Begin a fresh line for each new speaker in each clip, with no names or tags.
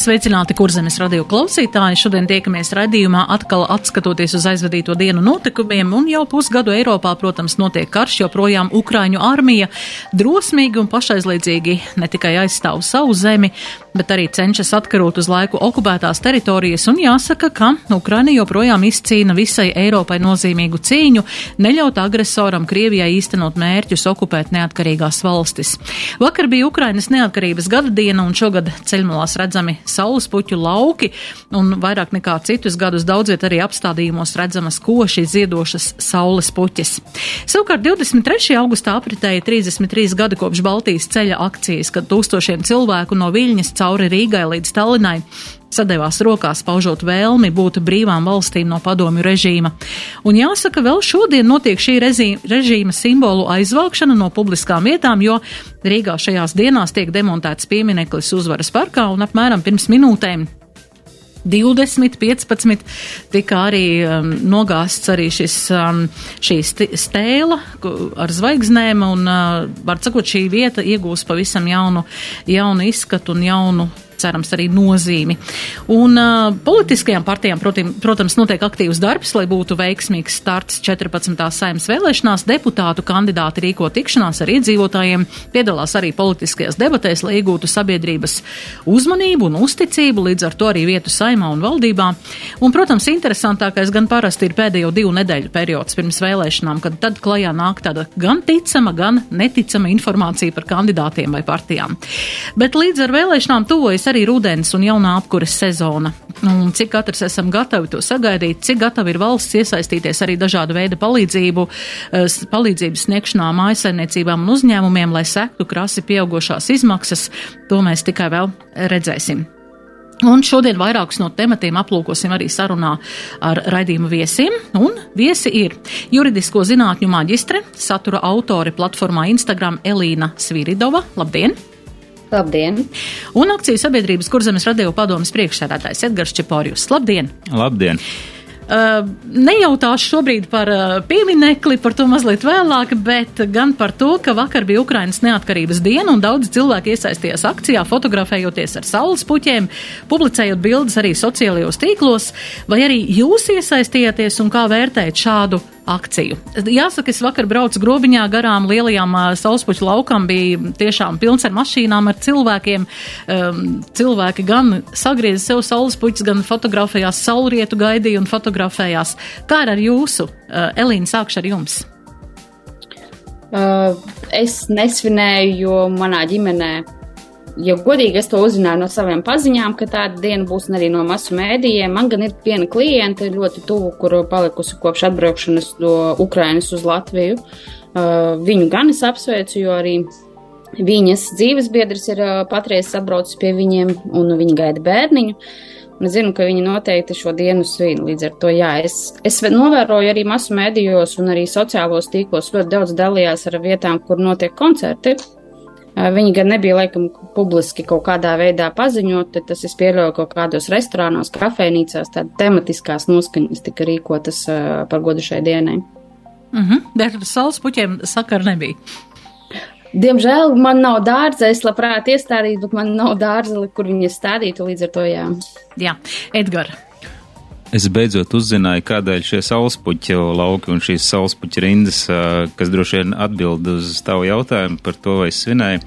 Sveicināti kurzemes radio klausītāji! Šodien tiekamies raidījumā atkal atskatoties uz aizvadīto dienu notikumiem, un jau pusgadu Eiropā, protams, notiek karš, joprojām Ukraiņu armija drosmīgi un pašaizliedzīgi ne tikai aizstāv savu zemi, bet arī cenšas atkarot uz laiku okupētās teritorijas, un jāsaka, ka Ukraina joprojām izcīna visai Eiropai nozīmīgu cīņu, neļaut agresoram Krievijai īstenot mērķus okupēt neatkarīgās valstis. Vakar bija Ukrainas neatkarības gada diena, un šogad ceļmalās redzami saulespuķu lauki, un vairāk nekā citus gadus daudziet arī apstādījumos redzamas koši ziedošas saules puķis. Savukārt 23. augustā apritēja 33 gadi kopš Baltijas ceļa akcijas, kad tūkstošiem cilvēku no Viļņas cauri Rīgai līdz Tallinai sadevās rokās paužot vēlmi būt brīvām valstīm no padomju režīma. Un jāsaka, vēl šodien notiek šī režīma simbolu aizvākšana no publiskām vietām, jo Rīgā šajās dienās tiek demontēts piemineklis uzvaras parkā un apmēram pirms minūtēm 20, 15 tika arī um, nogāsts arī šis, um, šī stēla ar zvaigznēm un, uh, var sakot, šī vieta iegūs pavisam jaunu, jaunu izskatu un jaunu cerams, arī nozīmi. Un uh, politiskajām partijām, protim, protams, notiek aktīvs darbs, lai būtu veiksmīgs starts 14. saimnes vēlēšanās. Deputātu kandidāti rīko tikšanās ar iedzīvotājiem, piedalās arī politiskajās debatēs, lai iegūtu sabiedrības uzmanību un uzticību, līdz ar to arī vietu saimā un valdībā. Un, protams, interesantākais gan parasti ir pēdējo divu nedēļu periods pirms vēlēšanām, kad tad klajā nāk tāda gan ticama, gan neticama informācija par kandidātiem vai partijām. Bet līdz ar vēlēšanām tuvojas arī rudens un jaunā apkuras sezona. Un cik katrs esam gatavi to sagaidīt, cik gatavi ir valsts iesaistīties arī dažāda veida palīdzību, eh, palīdzības sniegšanā mājasaimniecībām un uzņēmumiem, lai sektu krasi pieaugošās izmaksas, to mēs tikai vēl redzēsim. Un šodien vairākus no tematiem aplūkosim arī sarunā ar raidījuma viesiem. Un viesi ir juridisko zinātņu maģistre, satura autore platformā Instagram Elīna Sviridova. Labdien!
Labdien!
Un akciju sabiedrības kurzemes radio padomas priekšsēdētājs Edgars Čeporjus. Labdien!
Labdien!
Uh, nejautāšu šobrīd par uh, pieminekli, par to mazliet vēlāk, bet gan par to, ka vakar bija Ukrainas neatkarības diena un daudzi cilvēki iesaistījās akcijā, fotografējoties ar saules puķiem, publicējot bildes arī sociālajos tīklos, vai arī jūs iesaistījāties un kā vērtēt šādu akciju. Jāsaka, es vakar braucu grobiņā garām lielajām sauspuķu laukām, bija tiešām pilns ar mašīnām, ar cilvēkiem. Um, cilvēki gan sagrieza sev saules puķus, gan fotografējās saulrietu gaidīja un fotografējās. Kā ar jūsu? Uh, Elīna, sākšu ar jums.
Uh, es nesvinēju, jo manā ģimenē ja godīgi es to uzzināju no saviem paziņām, ka tāda diena būs arī no masu mēdījiem. Man gan ir viena kliente ļoti tuvu, kur palikusi kopš atbraukšanas no Ukrainas uz Latviju. Uh, viņu gan es apsveicu, jo arī viņas dzīves biedrs ir uh, patreiz sabraucis pie viņiem un viņa gaida bērniņu. Es zinu, ka viņi noteikti šo dienu svin. Līdz ar to, jā, es, es novēroju arī masu medijos un arī sociālos tīklos ļoti daudz dalījās ar vietām, kur notiek koncerti. Viņi gan nebija, laikam, publiski kaut kādā veidā paziņot, tad tas es pieļauju kaut kādos restorānos, kafejnīcās, tādas tematiskās noskaņas tika rīkotas par godu šai dienai.
Mm -hmm, bet ar saules puķiem sakara nebija.
Diemžēl man nav dārza, es labprāt iestādītu, bet man nav dārza, kur viņi stādītu līdz ar to jā.
Jā, Edgars.
Es beidzot uzzināju, kādēļ šie saulespuķi lauki un šīs saulespuķi rindas, kas droši vien atbild uz tavu jautājumu par to, vai es svinēju.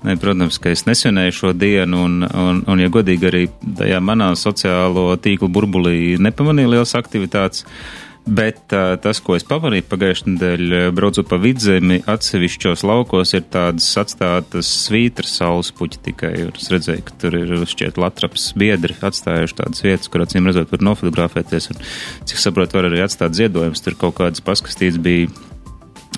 Ne, protams, ka es nesvinēju šo dienu, un, un, un ja godīgi arī tajā manā sociālo tīklu burbulī nepamanīju liels aktivitātes. Uh, Bet uh, tas, ko es pamanīju pagājušajā nedēļā, braucot pa vidzemi, atsevišķos laukos ir tādas atstātas svītras saules puķi tikai. Es redzēju, ka tur ir šķiet latraps biedri atstājuši tādas vietas, kur acīm redzot var nofotografēties. Un, cik saprotu, var arī atstāt ziedojumus. Tur kaut kādas paskastītas bija,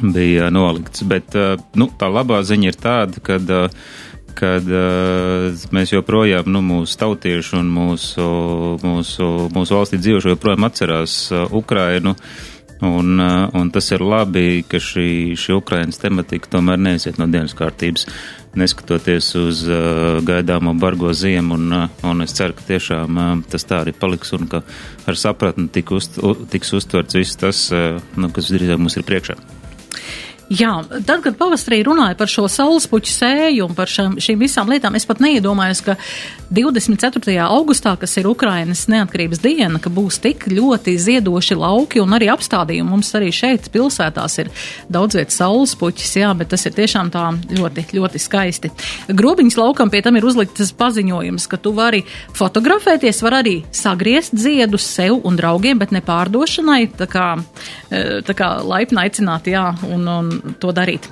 bija noliktas. Bet uh, nu, tā labā ziņa ir tāda, ka. Uh, kad uh, mēs joprojām, nu, mūsu tautieši un mūsu, mūsu, mūsu valstī dzīvošie joprojām atcerās uh, Ukrainu Un, un tas ir labi, ka šī, šī Ukrainas tematika tomēr neiziet no dienas kārtības, neskatoties uz uh, gaidāmo bargo ziemu, un, uh, un es ceru, ka tiešām uh, tas tā arī paliks, un ka ar sapratni tik uz, tiks uztverts viss tas, uh, nu, kas drīzāk mums ir priekšā.
Jā, tad, kad pavasarī runāja par šo saulespuķu sēju un par šam, šīm visām lietām, es pat neiedomājos, ka 24. augustā, kas ir Ukrainas neatkarības diena, ka būs tik ļoti ziedoši lauki un arī apstādījumi. Mums arī šeit pilsētās ir daudz vietas saulespuķis, jā, bet tas ir tiešām tā ļoti, ļoti skaisti. Grobiņas laukam pie tam ir uzliktas paziņojums, ka tu vari fotografēties, var arī sagriezt ziedus sev un draugiem, bet ne pārdošanai, tā kā, eh, tā kā laipni aicināt, jā, un, un to darīt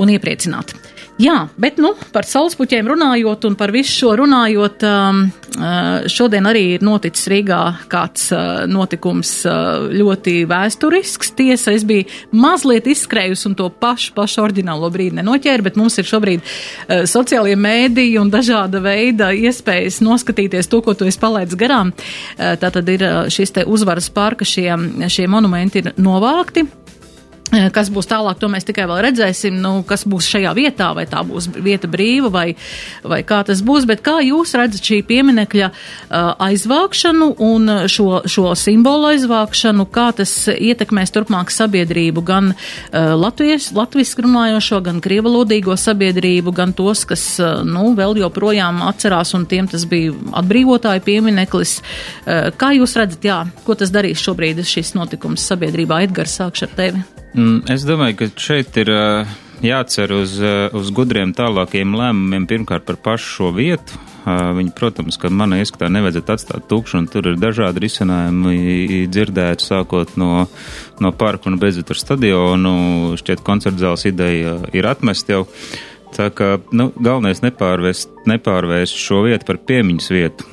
un iepriecināt. Jā, bet nu, par saulespuķiem runājot un par visu šo runājot, um, uh, šodien arī ir noticis Rīgā kāds uh, notikums uh, ļoti vēsturisks. Tiesa, es biju mazliet izskrējusi un to pašu, pašu oriģinālo brīdi nenoķēru, bet mums ir šobrīd sociālie mēdīji un dažāda veida iespējas noskatīties to, ko tu esi palaidis garām. Tā tad ir šis te uzvaras parka, šie, šie monumenti ir novākti. Eh, kas būs tālāk, to mēs tikai vēl redzēsim, nu, kas būs šajā vietā, vai tā būs vieta brīva, vai, vai kā tas būs. Bet kā jūs redzat šī pieminekļa uh, aizvākšanu un šo, šo simbolu aizvākšanu, kā tas ietekmēs turpmāk sabiedrību, gan uh, Latvijas, latviski runājošo, gan krievalodīgo sabiedrību, gan tos, kas, nu, vēl joprojām atcerās, un tiem tas bija atbrīvotāju piemineklis. Kā jūs redzat, jā, ko tas darīs šobrīd šis notikums sabiedrībā? Edgars, sākšu ar tevi.
Mm, es domāju, ka šeit ir jācer uz, uz gudriem tālākiem lēmumiem pirmkārt par pašu šo vietu. Viņi, protams, ka manā ieskatā nevajadzētu atstāt tukšu, un tur ir dažādi risinājumi dzirdēti, sākot no, no parka un beidzot ar stadionu. Šķiet, koncertzāles ideja ir atmest jau. Tā kā, nu, galvenais nepārvērst, nepārvērst šo vietu par piemiņas vietu.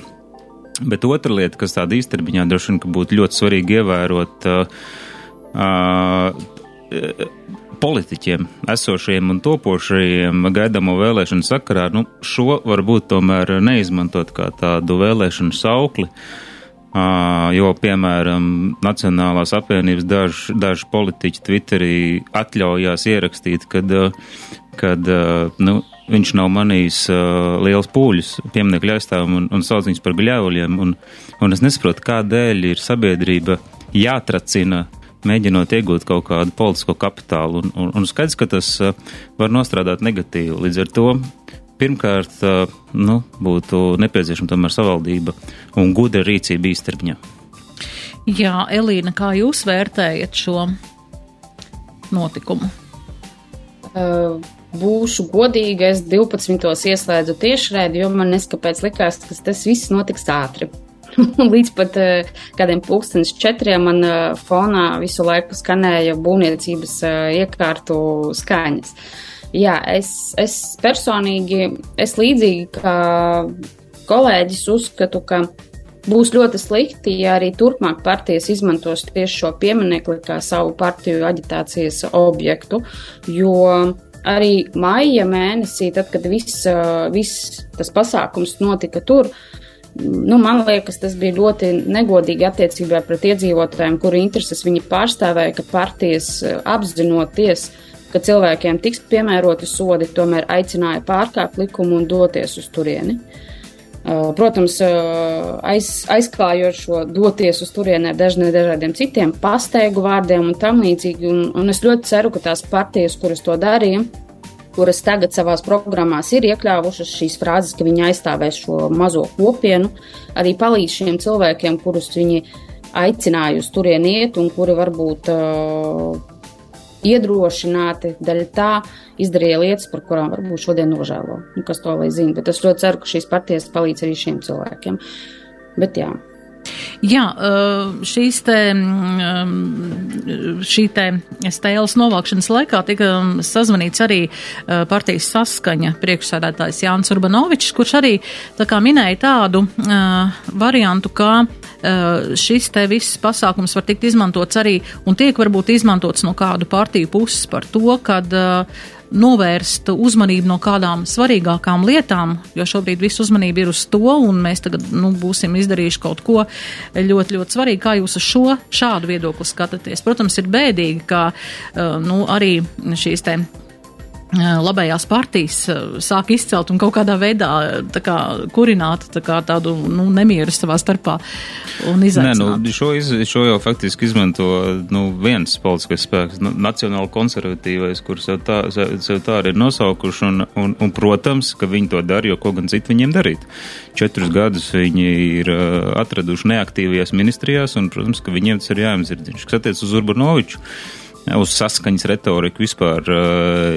Bet otra lieta, kas tāda īstermiņā droši vien būtu ļoti svarīgi ievērot, uh, politiķiem, esošajiem un topošajiem gaidāmo vēlēšanu sakarā, nu, šo varbūt tomēr neizmantot kā tādu vēlēšanu saukli, jo, piemēram, Nacionālās apvienības daži, daži politiķi Twitterī atļaujās ierakstīt, kad, kad nu, viņš nav manījis liels pūļus pieminiektu aizstāvam un, un sauc viņus par gļēvuļiem, un, un es nesaprotu, kādēļ ir sabiedrība jātracina mēģinot iegūt kaut kādu politisko kapitālu. Un, un, un skaidrs, ka tas uh, var nostrādāt negatīvi. Līdz ar to pirmkārt uh, nu, būtu nepieciešama tomēr savaldība un gudra rīcība īstermiņā.
Jā, Elīna, kā jūs vērtējat šo notikumu?
Uh, būšu godīga, es 12. ieslēdzu tiešraidi, jo man neskapēc likās, ka tas viss notiks ātri. līdz pat uh, kādiem pulkstenis četriem man uh, fonā visu laiku skanēja būvniecības uh, iekārtu skaņas. Jā, es, es personīgi, es līdzīgi kā kolēģis uzskatu, ka būs ļoti slikti, ja arī turpmāk partijas izmantos tieši šo pieminekli kā savu partiju aģitācijas objektu, jo arī maija mēnesī, tad, kad viss, viss tas pasākums notika tur, uh, Nu, man liekas, tas bija ļoti negodīgi attiecībā pret iedzīvotājiem, kuru intereses viņi pārstāvēja, ka partijas eh, apzinoties, ka cilvēkiem tiks piemēroti sodi, tomēr aicināja pārkāpt likumu un doties uz turieni. Eh, protams, eh, aiz, aizklājot šo doties uz turieni ar dažne, dažādiem citiem pasteigu vārdiem un tam līdzīgi, un, un es ļoti ceru, ka tās partijas, kuras to darīja, kuras tagad savās programmās ir iekļāvušas šīs frāzes, ka viņi aizstāvēs šo mazo kopienu, arī palīdz šiem cilvēkiem, kurus viņi aicināja uz turieni iet un kuri varbūt uh, iedrošināti daļa tā izdarīja lietas, par kurām varbūt šodien nožēlo. Nu, kas to lai zina, bet es ļoti ceru, ka šīs partijas palīdz arī šiem cilvēkiem. Bet jā.
Jā, šīs te, mm, šī te stēles novākšanas laikā tika sazvanīts arī partijas saskaņa priekšsēdētājs Jānis Urbanovičs, kurš arī tā kā minēja tādu variantu, kā šis te viss pasākums var tikt izmantots arī un tiek varbūt izmantots no kādu partiju puses par to, kad uh, novērst uzmanību no kādām svarīgākām lietām, jo šobrīd visu uzmanību ir uz to, un mēs tagad nu, būsim izdarījuši kaut ko ļoti, ļoti svarīgu. Kā jūs uz šo šādu viedokli skatāties? Protams, ir bēdīgi, ka nu, arī šīs te labējās partijas sāk izcelt un kaut kādā veidā kā, kurināt kā, tādu nu, nemieru savā starpā un izaicināt.
Nē, nu, šo, iz, šo jau faktiski izmanto nu, viens politiskais spēks, nu, nacionāli konservatīvais, kurus sev tā, sev tā arī ir nosaukuši, un, un, un, protams, ka viņi to dara, jo ko gan citu viņiem darīt. Četrus gadus viņi ir atraduši neaktīvajās ministrijās, un, protams, ka viņiem tas ir jāimzirdziņš. Kas attiec uz Urbanoviču uz saskaņas retoriku vispār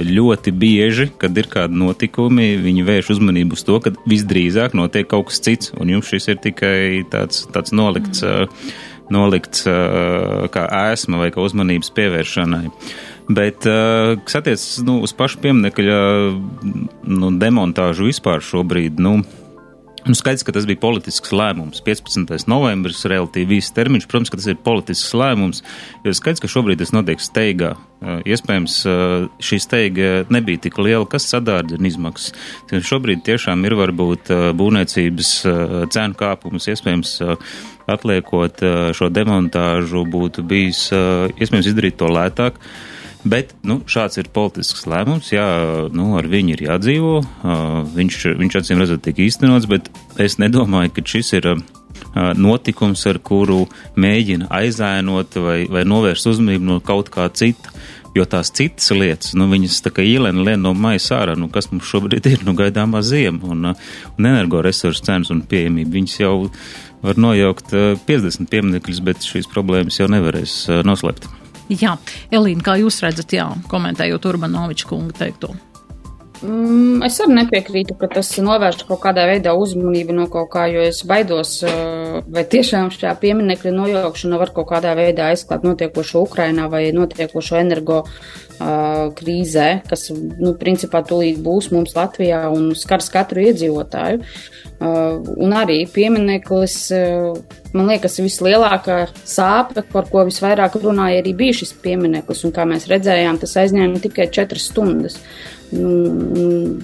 ļoti bieži, kad ir kādi notikumi, viņi vērš uzmanību uz to, ka visdrīzāk notiek kaut kas cits, un jums šis ir tikai tāds, tāds nolikts, nolikts kā ēsma vai kā uzmanības pievēršanai. Bet, kas attiecas nu, uz pašu pieminiekļa nu, demontāžu vispār šobrīd, nu, Nu, skaidrs, ka tas bija politisks lēmums. 15. novembris, relatīvi īsts termiņš, protams, ka tas ir politisks lēmums, jo skaidrs, ka šobrīd tas notiek steigā. Iespējams, šī steiga nebija tik liela, kas sadārdzina izmaksas. Šobrīd tiešām ir varbūt būvniecības cenu kāpums, iespējams, atliekot šo demontāžu būtu bijis iespējams izdarīt to lētāk. Bet nu, šāds ir politisks lēmums. Jā, nu, ar viņu ir jādzīvo. Viņš, viņš acīm redzot, tiek īstenots, bet es nedomāju, ka šis ir notikums, ar kuru mēģina aizēnot vai, vai novērst uzmanību no kaut kā cita. Jo tās citas lietas, nu, viņas tā kā ielēna lien no maisa ārā, nu, kas mums šobrīd ir, nu, gaidāmā ziema un, un energoresursu cenas un pieejamība. Viņas jau var nojaukt 50 pieminekļus, bet šīs problēmas jau nevarēs noslēpt.
Jā, Elīna, kā jūs redzat, jā, komentējot Urbanoviča kunga teikto?
Mm, es arī nepiekrītu, ka tas novērš kaut kādā veidā uzmanību no kaut kā, jo es baidos, vai tiešām šajā pieminekļa nojaukšana var kaut kādā veidā aizklāt notiekošo Ukrainā vai notiekošo energo krīzē, kas, nu, principā tūlīt būs mums Latvijā un skars katru iedzīvotāju. Un arī piemineklis, man liekas, vislielākā sāpe, par ko visvairāk runāja, arī bija šis piemineklis. Un kā mēs redzējām, tas aizņēma tikai četras stundas. Nu,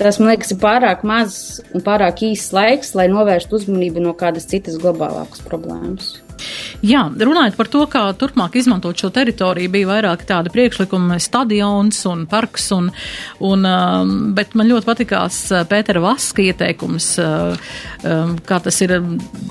tas, man liekas, ir pārāk maz un pārāk īsts laiks, lai novērstu uzmanību no kādas citas globālākas problēmas.
Jā, runājot par to, kā turpmāk izmantot šo teritoriju, bija vairāk tādi priekšlikumi, stadions un parks, un, un, um, bet man ļoti patikās uh, Pētera Vaska ieteikums, uh, um, kā tas ir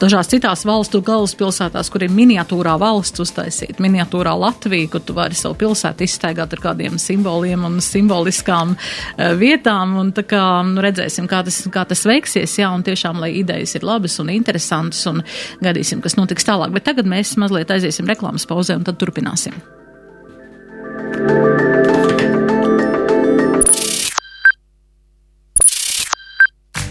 dažās citās valstu galvaspilsētās, kur ir miniatūrā valsts uztaisīt, miniatūrā Latvija, kur tu vari savu pilsētu izstaigāt ar kādiem simboliem un simboliskām uh, vietām, un tā kā nu, redzēsim, kā tas, kā tas veiksies, jā, un tiešām, lai idejas ir labas un interesantas, un gaidīsim, kas notiks tālāk. Bet tagad mēs mazliet aiziesim reklāmas pauzē un tad turpināsim.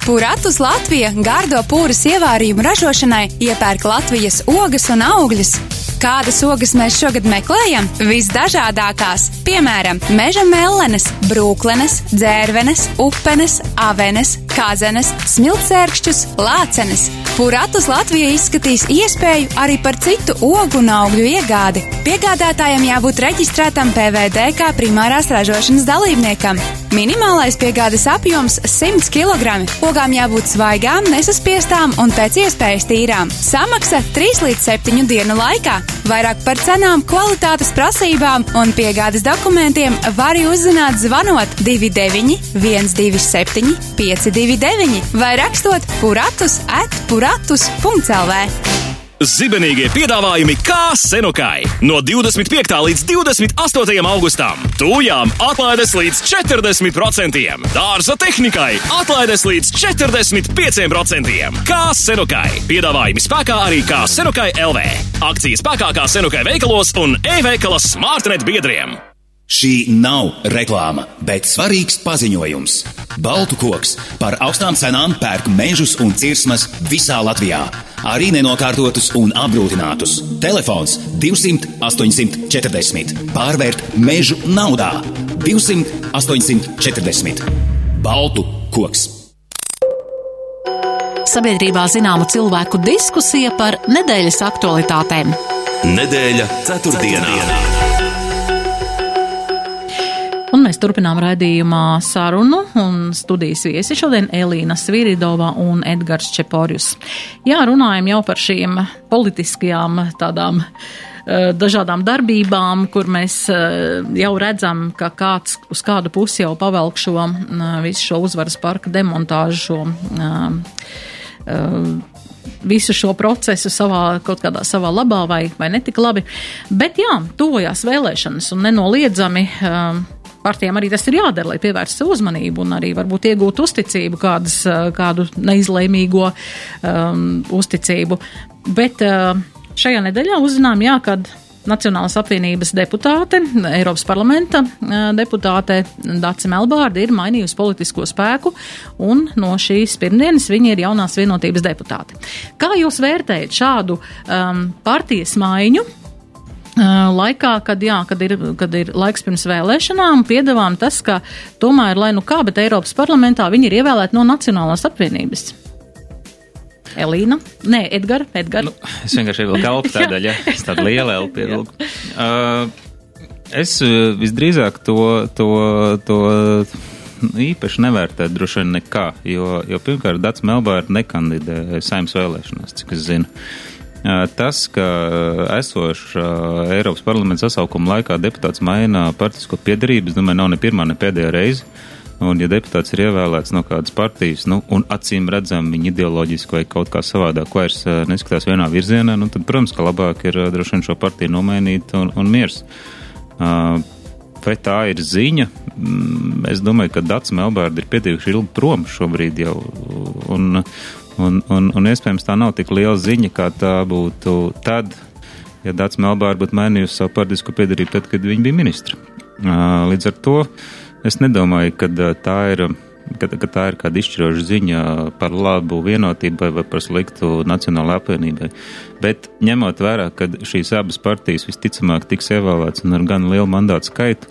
Puratus Latvija gardo pūras ievārījumu ražošanai iepērk Latvijas ogas un augļus Kādas ogas mēs šogad meklējam? Visdažādākās, piemēram, meža mellenes, brūklenes, dzērvenes, upenes, avenes, kazenes, smiltsērkšķus, lācenes. Puratus Latvija izskatīs iespēju arī par citu ogu un augļu iegādi. Piegādātājiem jābūt reģistrētam PVD kā primārās ražošanas dalībniekam. Minimālais piegādes apjoms - 100 kg. Ogām jābūt svaigām, nesaspiestām un pēc iespējas tīrām. Samaksa 3 līdz 7 dienu laikā. Vairāk par cenām, kvalitātes prasībām un piegādes dokumentiem var uzzināt zvanot 29 127 529 vai rakstot puratus at puratus.lv.
Zibenīgie piedāvājumi kā Senukai no 25. līdz 28. augustam. Tūjām atlaides līdz 40%, dārza tehnikai atlaides līdz 45%. Kā Senukai. Piedāvājumi spēkā arī kā Senukai LV. Akcijas spēkā kā Senukai veikalos un e-veikala Smartnet biedriem.
Šī nav reklāma, bet svarīgs paziņojums. Baltu koks par augstām cenām pērk mežus un cirsmas visā Latvijā. Arī nenokārtotus un apgrūtinātus. Telefons 200 840. Pārvērt mežu naudā 200 840. Baltu koks.
Sabiedrībā zināma cilvēku diskusija par nedēļas aktualitātēm.
Nedēļa ceturtdienā. ceturtdienā.
Un mēs turpinām raidījumā sarunu un studijas viesi šodien Elīna Sviridova un Edgars Čeporjus. Jā, runājam jau par šīm politiskajām tādām Eh, dažādām darbībām, kur mēs eh, jau redzam, ka kāds uz kādu pusi jau pavelk šo visu šo uzvaras parka demontāžu, šo visu šo procesu savā, kaut kādā savā labā vai, vai netika labi. Bet jā, tuvojās vēlēšanas un nenoliedzami. Partijām arī tas ir jādara, lai pievērstu uzmanību un arī varbūt iegūtu uzticību, kādas, kādu neizlēmīgo um, uzticību. Bet uh, Šajā nedēļā uzzinām, jā, kad Nacionālas apvienības deputāte, Eiropas parlamenta deputāte Dācis Melbārda ir mainījusi politisko spēku, un no šīs pirmdienas viņa ir jaunās vienotības deputāte. Kā jūs vērtējat šādu um, partijas maiņu? Laikā, kad, jā, kad, ir, kad ir laiks pirms vēlēšanām, piedāvām tas, ka tomēr, lai nu kā, bet Eiropas parlamentā viņi ir ievēlēti no Nacionālās apvienības. Elīna? Nē, Edgars. Edgar. Nu,
es vienkārši ievilku elpu tādēļ, ja es tādu lielu elpu ievilku. Uh, es visdrīzāk to, to, to īpaši nevērtētu droši vien nekā, jo, jo pirmkārt Dats Melbāra nekandidē saimnes vēlēšanās, cik es zinu. Uh, tas, ka esošs uh, Eiropas parlamenta sasaukuma laikā deputāts maina partisko piedarību, es domāju, nav ne pirmā, ne pēdējā reize. Un, ja deputāts ir ievēlēts no kādas partijas, nu, un acīm redzam, viņa ideoloģiski vai kaut kā savādāk vairs neskatās vienā virzienā, nu, tad, protams, ka labāk ir droši vien šo partiju nomainīt un, un miers. Uh, vai tā ir ziņa? Mm, es domāju, ka Dats Melbārda ir pietiekuši ilgi prom šobrīd jau, un, un, un, un iespējams tā nav tik liela ziņa, kā tā būtu tad, ja Dats Melbārda būtu mainījusi savu partijasku piedarību tad, kad viņa bija ministra. Līdz ar to Es nedomāju, ka tā ir. Ka, ka tā ir kāda izšķiroša ziņa par labu vienotībai vai par sliktu nacionālajai apvienībai. Bet ņemot vērā, ka šīs abas partijas visticamāk tiks ievēlētas ar gan lielu mandātu skaitu,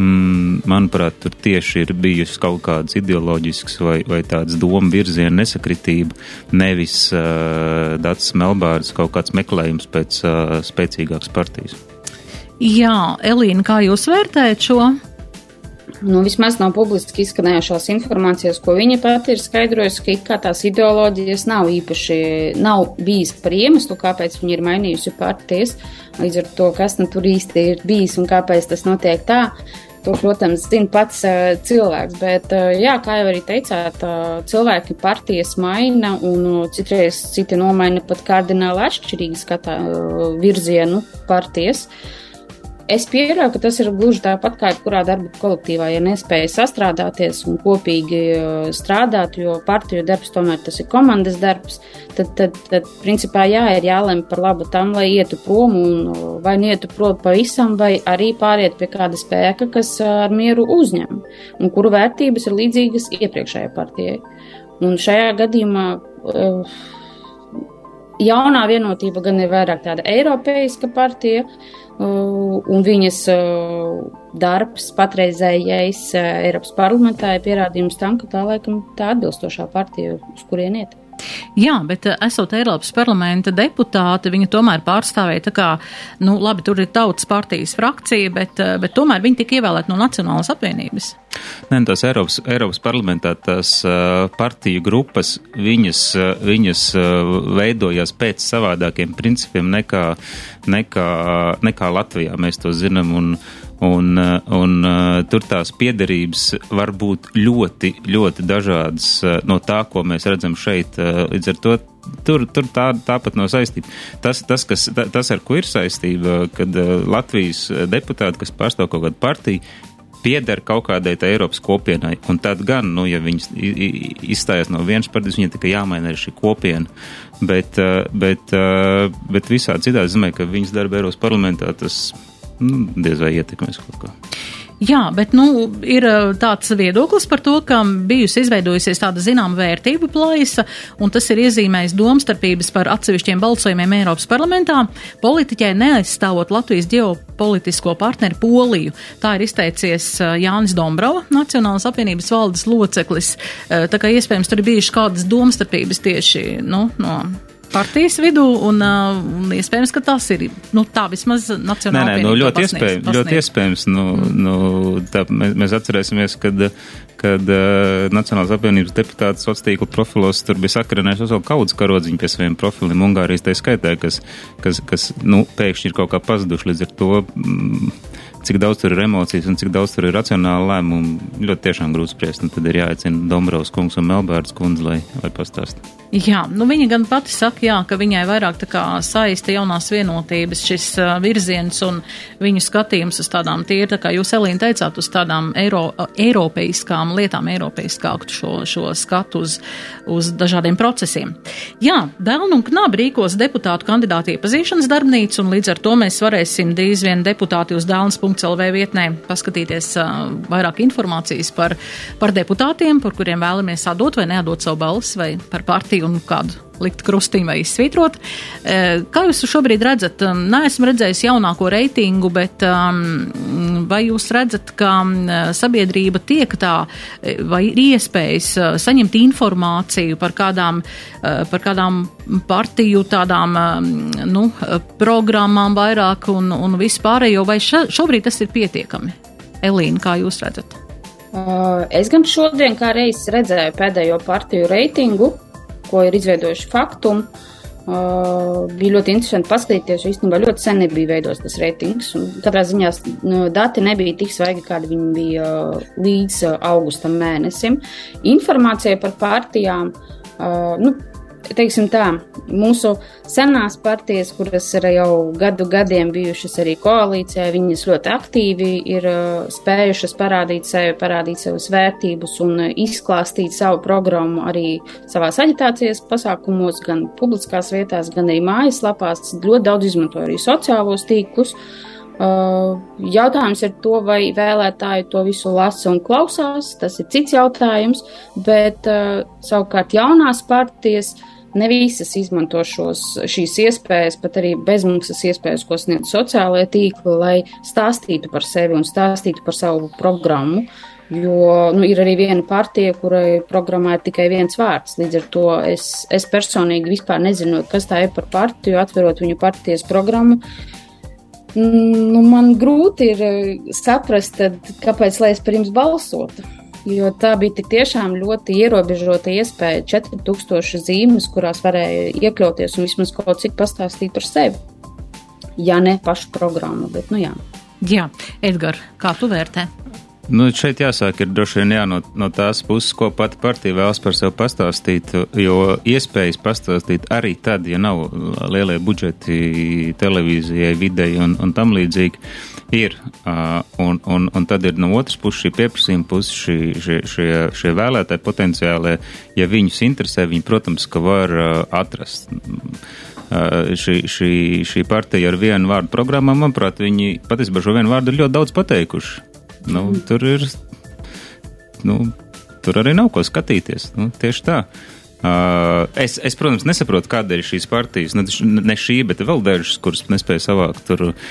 mm, manuprāt, tur tieši ir bijusi kaut kāds ideoloģisks vai, vai tāds domu virziena nesakritība, nevis uh, Dats Melbārds kaut kāds meklējums pēc uh, spēcīgākas partijas.
Jā, Elīna, kā jūs vērtējat šo?
nu, vismaz no publiski izskanējušās informācijas, ko viņa pati ir skaidrojusi, ka it kā tās ideoloģijas nav īpaši, nav bijis par iemeslu, kāpēc viņa ir mainījusi partijas, līdz ar to, kas nu tur īsti ir bijis un kāpēc tas notiek tā. To, protams, zina pats cilvēks, bet, jā, kā jau arī teicāt, cilvēki partijas maina un citreiz citi nomaina pat kardināli atšķirīgi skatā virzienu partijas. Uh, Es pieļauju, ka tas ir gluži tāpat kā jebkurā darba kolektīvā, ja nespēja sastrādāties un kopīgi uh, strādāt, jo partiju darbs tomēr tas ir komandas darbs, tad, tad, tad principā jā, ir jālem par labu tam, lai ietu prom un uh, vai nietu prom pavisam, vai arī pāriet pie kāda spēka, kas uh, ar mieru uzņem un kuru vērtības ir līdzīgas iepriekšējai partijai. Un šajā gadījumā. Uh, jaunā vienotība gan ir vairāk tāda eiropeiska partija, un viņas darbs patreizējais uh, Eiropas parlamentā ir pierādījums tam, ka tā laikam tā atbilstošā partija, uz kurien iet.
Jā, bet esot Eiropas parlamenta deputāte, viņa tomēr pārstāvēja tā kā, nu labi, tur ir tautas partijas frakcija, bet, bet tomēr viņa tika ievēlēta no Nacionālas apvienības.
Nē, nu, tās Eiropas, Eiropas parlamentā tās uh, partiju grupas, viņas, viņas veidojās pēc savādākiem principiem nekā, nekā, nekā Latvijā, mēs to zinām. Un, Un, un tur tās piederības var būt ļoti, ļoti dažādas no tā, ko mēs redzam šeit. Līdz ar to tur, tur tā, tāpat nav saistība. Tas, tas, kas, tas, ar ko ir saistība, kad Latvijas deputāti, kas pārstāv kaut kādu partiju, pieder kaut kādai tā Eiropas kopienai. Un tad gan, nu, ja viņas izstājas no vienas partijas, viņai tikai jāmaina arī šī kopiena. Bet, eh, bet, eh, bet visādi citādi, es domāju, ka viņas darba Eiropas parlamentā tas nu, diez vai ietekmēs kaut ko.
Jā, bet nu, ir tāds viedoklis par to, ka bijusi izveidojusies tāda zināma vērtību plaisa, un tas ir iezīmējis domstarpības par atsevišķiem balsojumiem Eiropas parlamentā, politiķai neaizstāvot Latvijas ģeopolitisko partneri Poliju. Tā ir izteicies Jānis Dombrova, Nacionālas apvienības valdes loceklis. Tā kā iespējams tur ir bijušas kādas domstarpības tieši nu, no partijas vidū, un, un iespējams, ka tas ir, nu, tā vismaz nacionāli.
Nē, nē, nu, ļoti, iespējams, pasniedz. ļoti iespējams, nu, mm. nu, tā, mēs, mēs atcerēsimies, kad, kad uh, Nacionālās apvienības deputāts sociālā tīkla profilos tur bija sakrinājis uz vēl kaudzes karodziņu pie saviem profiliem Ungārijas tā skaitē, kas, kas, kas, nu, pēkšņi ir kaut kā pazuduši līdz ar to. Mm, cik daudz tur ir emocijas un cik daudz tur ir racionāla lēmuma, ļoti tiešām grūti spriest. Tad ir jāaicina Dombrovs kungs un Melbērts kundze, lai, lai pastāstītu.
Jā, nu viņa gan pati saka, jā, ka viņai vairāk tā kā saista jaunās vienotības šis virziens un viņu skatījums uz tādām tīri, tā kā jūs, Elīna, teicāt, uz tādām eiro, eiropeiskām lietām, eiropeiskāku šo, šo skatu uz, uz dažādiem procesiem. Jā, Dēlnu un Knab rīkos deputātu kandidātu iepazīšanas darbnīcu, un līdz ar to mēs varēsim drīz vien deputāti uz dēlns.lv vietnē paskatīties uh, vairāk informācijas par, par deputātiem, par kuriem vēlamies atdot vai neatdot savu balsi vai par partiju un kādu likt krustīm vai izsvītrot. E, kā jūs šobrīd redzat? Um, nē, esmu redzējis jaunāko reitingu, bet um, vai jūs redzat, ka um, sabiedrība tiek tā, e, vai ir iespējas uh, saņemt informāciju par kādām, par kādām partiju tādām, nu, programmām vairāk un, un vispārējo, vai šobrīd tas ir pietiekami? Elīna, kā jūs redzat?
Uh, es gan šodien kā reizes redzēju pēdējo partiju reitingu, ko ir izveidojuši faktum. Uh, bija ļoti interesanti paskatīties, jo īstenībā ļoti sen nebija veidots tas reitings. Katrā ziņā nu, dati nebija tik svaigi, kādi viņi bija līdz augustam mēnesim. Informācija par partijām, uh, nu, teiksim tā, mūsu senās partijas, kuras ir jau gadu gadiem bijušas arī koalīcijā, viņas ļoti aktīvi ir uh, spējušas parādīt sevi, parādīt savas vērtības un izklāstīt savu programmu arī savās aģitācijas pasākumos, gan publiskās vietās, gan arī mājaslapās. Ļoti daudz izmanto arī sociālos tīklus. Uh, jautājums ir to, vai vēlētāji to visu lasa un klausās. Tas ir cits jautājums, bet uh, savukārt jaunās partijas uh, Ne visas izmanto šos, šīs iespējas, pat arī bezmaksas iespējas, ko sniedz sociālajie tīkli, lai stāstītu par sevi un stāstītu par savu programmu. Jo nu, ir arī viena partija, kurai programmā ir tikai viens vārds. Līdz ar to es, es personīgi vispār nezinu, kas tā ir par partiju, atverot viņu partijas programmu. Nu, man grūti ir saprast, tad, kāpēc lai es par jums balsotu jo tā bija tik tiešām ļoti ierobežota iespēja 4000 zīmes, kurās varēja iekļauties un vismaz kaut cik pastāstīt par sevi. Ja ne pašu programmu, bet nu jā.
Jā, Edgar, kā tu vērtē?
Nu, šeit jāsāk ir droši vien jā, no, no tās puses, ko pati partija vēlas par sevi pastāstīt, jo iespējas pastāstīt arī tad, ja nav lielie budžeti televīzijai, videi un, un tam līdzīgi, ir. Un, un, un tad ir no otras puses šī pieprasījuma puses, šī, šie, šie, šie vēlētāji potenciālie, ja viņus interesē, viņi, protams, ka var atrast. Šī, šī, šī partija ar vienu vārdu programmā, manuprāt, viņi patiesībā šo vienu vārdu ir ļoti daudz pateikuši Nu, tur ir. Nu, tur arī nav ko skatīties. Nu, tieši tā. Uh, es, es, protams, nesaprotu, kādēļ šīs partijas, ne, ne šī, bet vēl dažas, kuras nespēja savākt tur uh,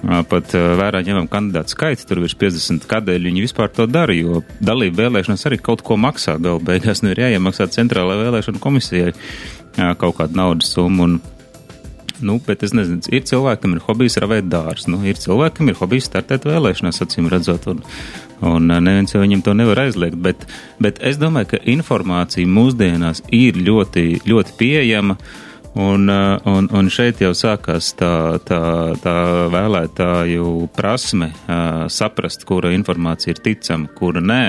pat uh, vērā ņemam kandidātu skaitu, tur virs 50, kādēļ viņi vispār to dara, jo dalība vēlēšanas arī kaut ko maksā galu beigās, nu ir jāiemaksā centrālajai vēlēšana komisijai uh, kaut kādu naudas summu. Un, Nu, bet es nezinu, ir cilvēki, kam ir hobijs ravēt dārsts. Nu, ir cilvēki, kam ir hobijs startēt vēlēšanās, acīm redzot, un, un neviens jau viņam to nevar aizliegt. Bet, bet es domāju, ka informācija mūsdienās ir ļoti, ļoti pieejama. Un, un, un šeit jau sākās tā, tā, tā vēlētāju prasme uh, saprast, kura informācija ir ticama, kura nē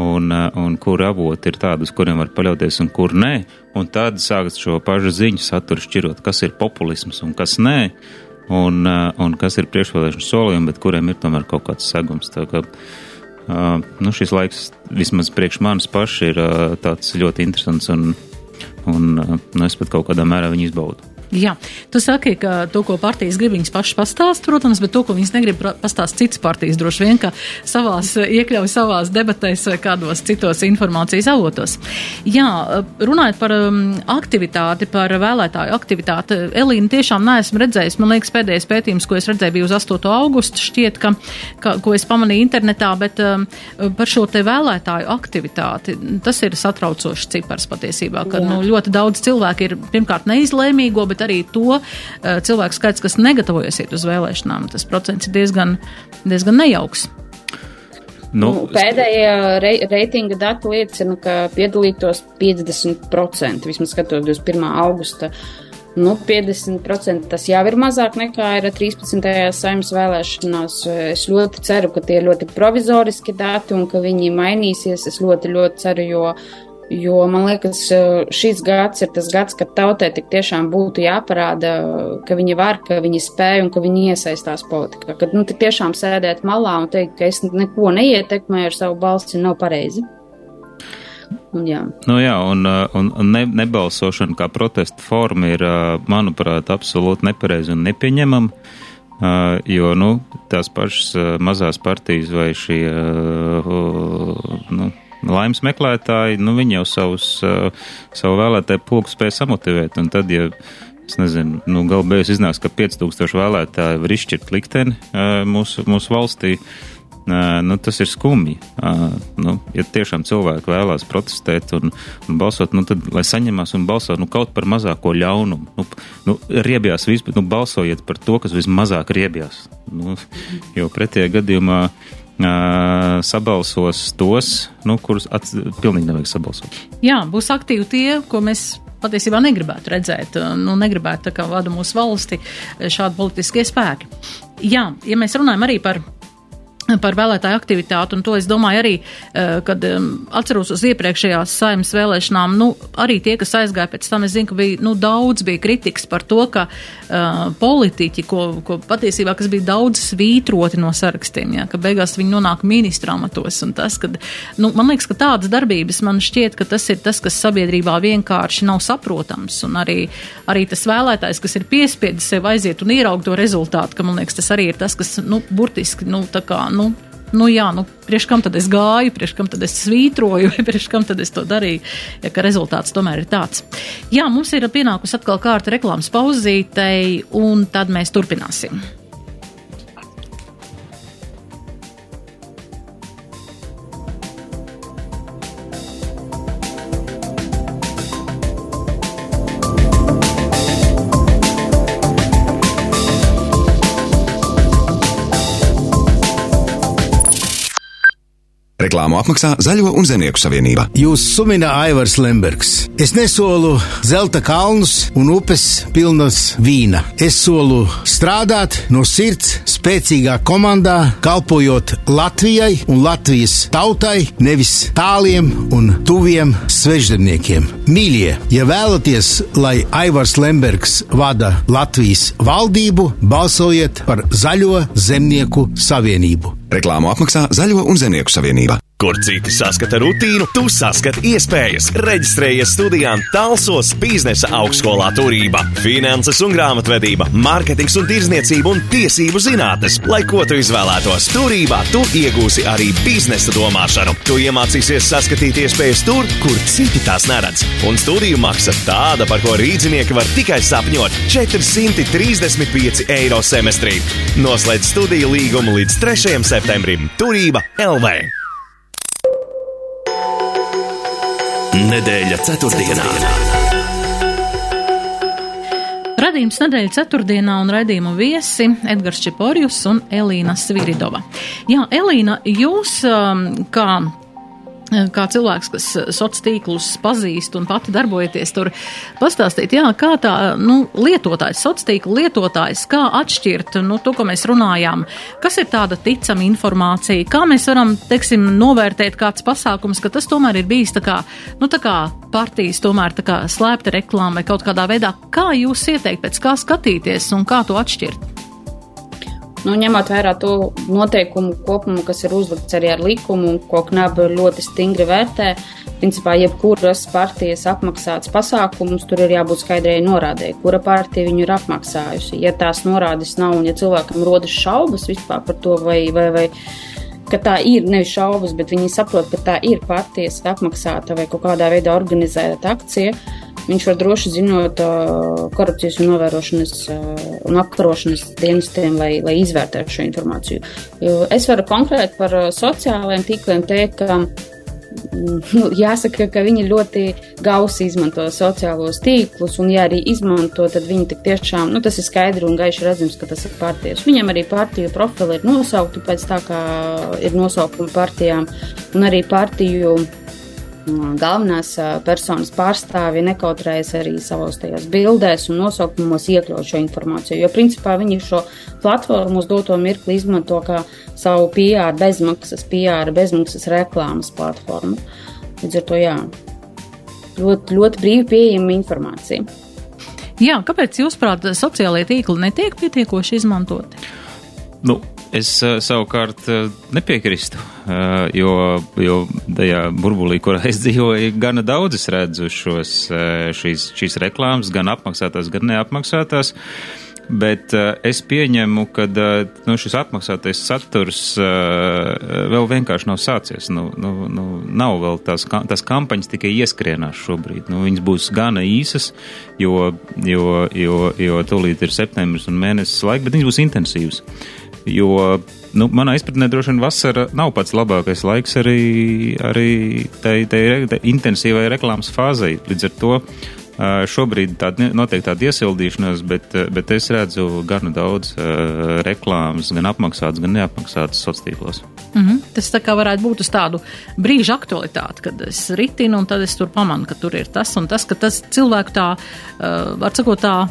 un, uh, un kur avoti ir tādi, uz kuriem var paļauties un kur nē. Un tad sākt šo pašu ziņu saturu šķirot, kas ir populisms un kas nē, un, un kas ir priekšvēlēšanu solījumi, bet kuriem ir tomēr kaut kāds segums. Tā kā, nu, šis laiks vismaz priekš manis paši ir tāds ļoti interesants un, un uh, nu, es pat kaut kādā mērā viņu izbaudu.
Jā, tu saki, ka to, ko partijas grib, viņas pašas pastāst, protams, bet to, ko viņas negrib pastāst citas partijas, droši vien, ka savās, iekļauj savās debatēs vai kādos citos informācijas avotos. Jā, runājot par um, aktivitāti, par vēlētāju aktivitāti, Elīna tiešām neesmu redzējis, man liekas, pēdējais pētījums, ko es redzēju, bija uz 8. augustu, šķiet, ka, ka ko es pamanīju internetā, bet um, par šo te vēlētāju aktivitāti, tas ir satraucošs cipars patiesībā, ka nu, ļoti daudz cilvēku ir pirmkārt neizlēmīgo, bet arī to uh, cilvēku skaits, kas negatavojas iet uz vēlēšanām. Tas procents ir diezgan, diezgan nejauks.
Nu, nu, pēdējie re, reitinga dati liecina, ka piedalītos 50%, vismaz skatoties uz 1. augusta. Nu, 50% tas jau ir mazāk nekā ir 13. saimnes vēlēšanās. Es ļoti ceru, ka tie ir ļoti provizoriski dati un ka viņi mainīsies. Es ļoti, ļoti ceru, jo Jo man liekas, šis gads ir tas gads, kad tautai tik tiešām būtu jāparāda, ka viņi var, ka viņi spēj un ka viņi iesaistās politikā. Kad nu, tiešām sēdēt malā un teikt, ka es neko neietekmēju ar savu balsi, nav pareizi.
Un, jā. Nu, jā, un, un, un ne, nebalsošana kā protesta forma ir, manuprāt, absolūti nepareiza un nepieņemama. Jo nu, tās pašas mazās partijas vai šie nu, laimes meklētāji, nu, viņi jau savus, uh, savu vēlētāju pulku spēja samotivēt, un tad, ja Es nezinu, nu, galu beigās iznāks, ka 5000 vēlētāji var izšķirt likteni uh, mūsu, mūsu valstī. Uh, nu, tas ir skumji. Nu, ja tiešām cilvēki vēlās protestēt un, un balsot, nu, tad lai saņemās un balso nu, kaut par mazāko ļaunumu. Nu, nu, riebjās vispār, nu, balsojiet par to, kas vismazāk riebjās. Nu, jo pretējā gadījumā uh, sabalsos tos, nu, kurus ats, pilnīgi nevajag sabalsot.
Jā, būs aktīvi tie, ko mēs patiesībā negribētu redzēt, nu, negribētu tā kā vada mūsu valsti šādi politiskie spēki. Jā, ja mēs runājam arī par par vēlētāju aktivitāti, un to es domāju arī, eh, kad atceros uz iepriekšējās saimnes vēlēšanām, nu, arī tie, kas aizgāja pēc tam, es zinu, ka bija, nu, daudz bija kritikas par to, ka uh, politiķi, ko, ko patiesībā, kas bija daudz svītroti no sarakstiem, jā, ka beigās viņi nonāk ministra amatos, un tas, kad, nu, man liekas, ka tādas darbības, man šķiet, ka tas ir tas, kas sabiedrībā vienkārši nav saprotams, un arī, arī tas vēlētājs, kas ir piespiedis sev aiziet un ieraugt to rezultātu, ka, man liekas, tas arī ir tas, kas, nu, burtiski, nu, tā kā, nu, nu jā, nu, priekš kam tad es gāju, priekš kam tad es svītroju, vai priekš kam tad es to darīju, ja ka rezultāts tomēr ir tāds. Jā, mums ir pienākusi atkal kārta reklāmas pauzītei, un tad mēs turpināsim.
Reklāmu apmaksā Zaļo un Zemnieku savienība.
Jūs sumina Aivars Lembergs. Es nesolu zelta kalnus un upes pilnas vīna. Es solu strādāt no sirds, spēcīgā komandā, kalpojot Latvijai un Latvijas tautai, nevis tāliem un tuviem svežzemniekiem. Mīļie, ja vēlaties, lai Aivars Lembergs vada Latvijas valdību, balsojiet par Zaļo Zemnieku savienību.
Reklāmu apmaksā Zaļo un Zemnieku savienība.
Kur citi saskata rutīnu, tu saskati iespējas. Reģistrējies studijām Talsos biznesa augstskolā turība, finanses un grāmatvedība, mārketings un tirzniecība un tiesību zinātnes. Lai ko tu izvēlētos turībā, tu iegūsi arī biznesa domāšanu. Tu iemācīsies saskatīt iespējas tur, kur citi tās neredz. Un studiju maksa tāda, par ko rīznieki var tikai sapņot - 435 eiro semestrī. Noslēdz studiju līgumu līdz 3. septembrim. Turība LV!
Nedēļa ceturtdienā.
Radījums nedēļa ceturtdienā un raidījumu viesi Edgars Čeporjus un Elīna Sviridova. Jā, Elīna, jūs um, kā kā cilvēks, kas eh, sociālos tīklus pazīst un pati darbojaties tur, pastāstīt, jā, kā tā, nu, lietotājs, sociālo tīklu lietotājs, kā atšķirt, nu, to, ko mēs runājām, kas ir tāda ticama informācija, kā mēs varam, teiksim, novērtēt kāds pasākums, ka tas tomēr ir bijis tā kā, nu, tā kā partijas tomēr tā kā slēpta reklāma vai kaut kādā veidā, kā jūs ieteikt, pēc kā skatīties un kā to atšķirt?
Nu, ņemot vērā to noteikumu kopumu, kas ir uzlikts arī ar likumu, ko knaba ļoti stingri vērtē, principā jebkuras partijas apmaksāts pasākums, tur ir jābūt skaidrai norādē, kura partija viņu ir apmaksājusi. Ja tās norādes nav un ja cilvēkam rodas šaubas vispār par to, vai, vai, vai ka tā ir nevis šaubas, bet viņi saprot, ka tā ir partijas apmaksāta vai kaut kādā veidā organizēta akcija, viņš var droši ziņot korupcijas un novērošanas un apkarošanas dienestiem, lai, lai izvērtētu šo informāciju. Jo es varu konkrēti par sociālajiem tīkliem teikt, ka nu, jāsaka, ka viņi ļoti gausi izmanto sociālos tīklus, un, ja arī izmanto, tad viņi tik tiešām, nu, tas ir skaidri un gaiši redzams, ka tas ir partijas. Viņam arī partiju profili ir nosaukti pēc tā, kā ir nosaukumi partijām, un arī partiju galvenās personas pārstāvji nekautrējas arī savos tajās bildēs un nosaukumos iekļaut šo informāciju, jo principā viņi šo platformu uz doto mirkli izmanto kā savu PR bezmaksas, PR bezmaksas reklāmas platformu. Līdz ar to jā, ļoti, ļoti brīvi pieejama informācija.
Jā, kāpēc jūs prāt sociālajie tīkli netiek pietiekoši izmantoti?
Nu, Es uh, savukārt uh, nepiekrīstu, uh, jo, jo tajā burbulī, kurā es dzīvoju, gana daudz es redzu šos, šīs, šīs reklāmas, gan apmaksātās, gan neapmaksātās. Bet es pieņemu, ka nu, šis atmaksātais saturs vēl vienkārši nav sācies. Nu, nu, nu, nav vēl tās, tās kampaņas tikai ieskrienās šobrīd. Nu, viņas būs gana īsas, jo, jo, jo, jo tūlīt ir septembris un mēnesis laika, bet viņas būs intensīvas. Jo, nu, manā izpratnē droši vien vasara nav pats labākais laiks arī, arī tai, tai, tai intensīvai reklāmas fāzei. Līdz ar to šobrīd tāda, notiek tāda iesildīšanās, bet, bet es redzu gan daudz reklāmas, gan apmaksātas, gan neapmaksātas sociālos tīklos.
Mm -hmm. Tas tā kā varētu būt uz tādu brīža aktualitāti, kad es ritinu un tad es tur pamanu, ka tur ir tas un tas, ka tas cilvēku tā, var sakot tā,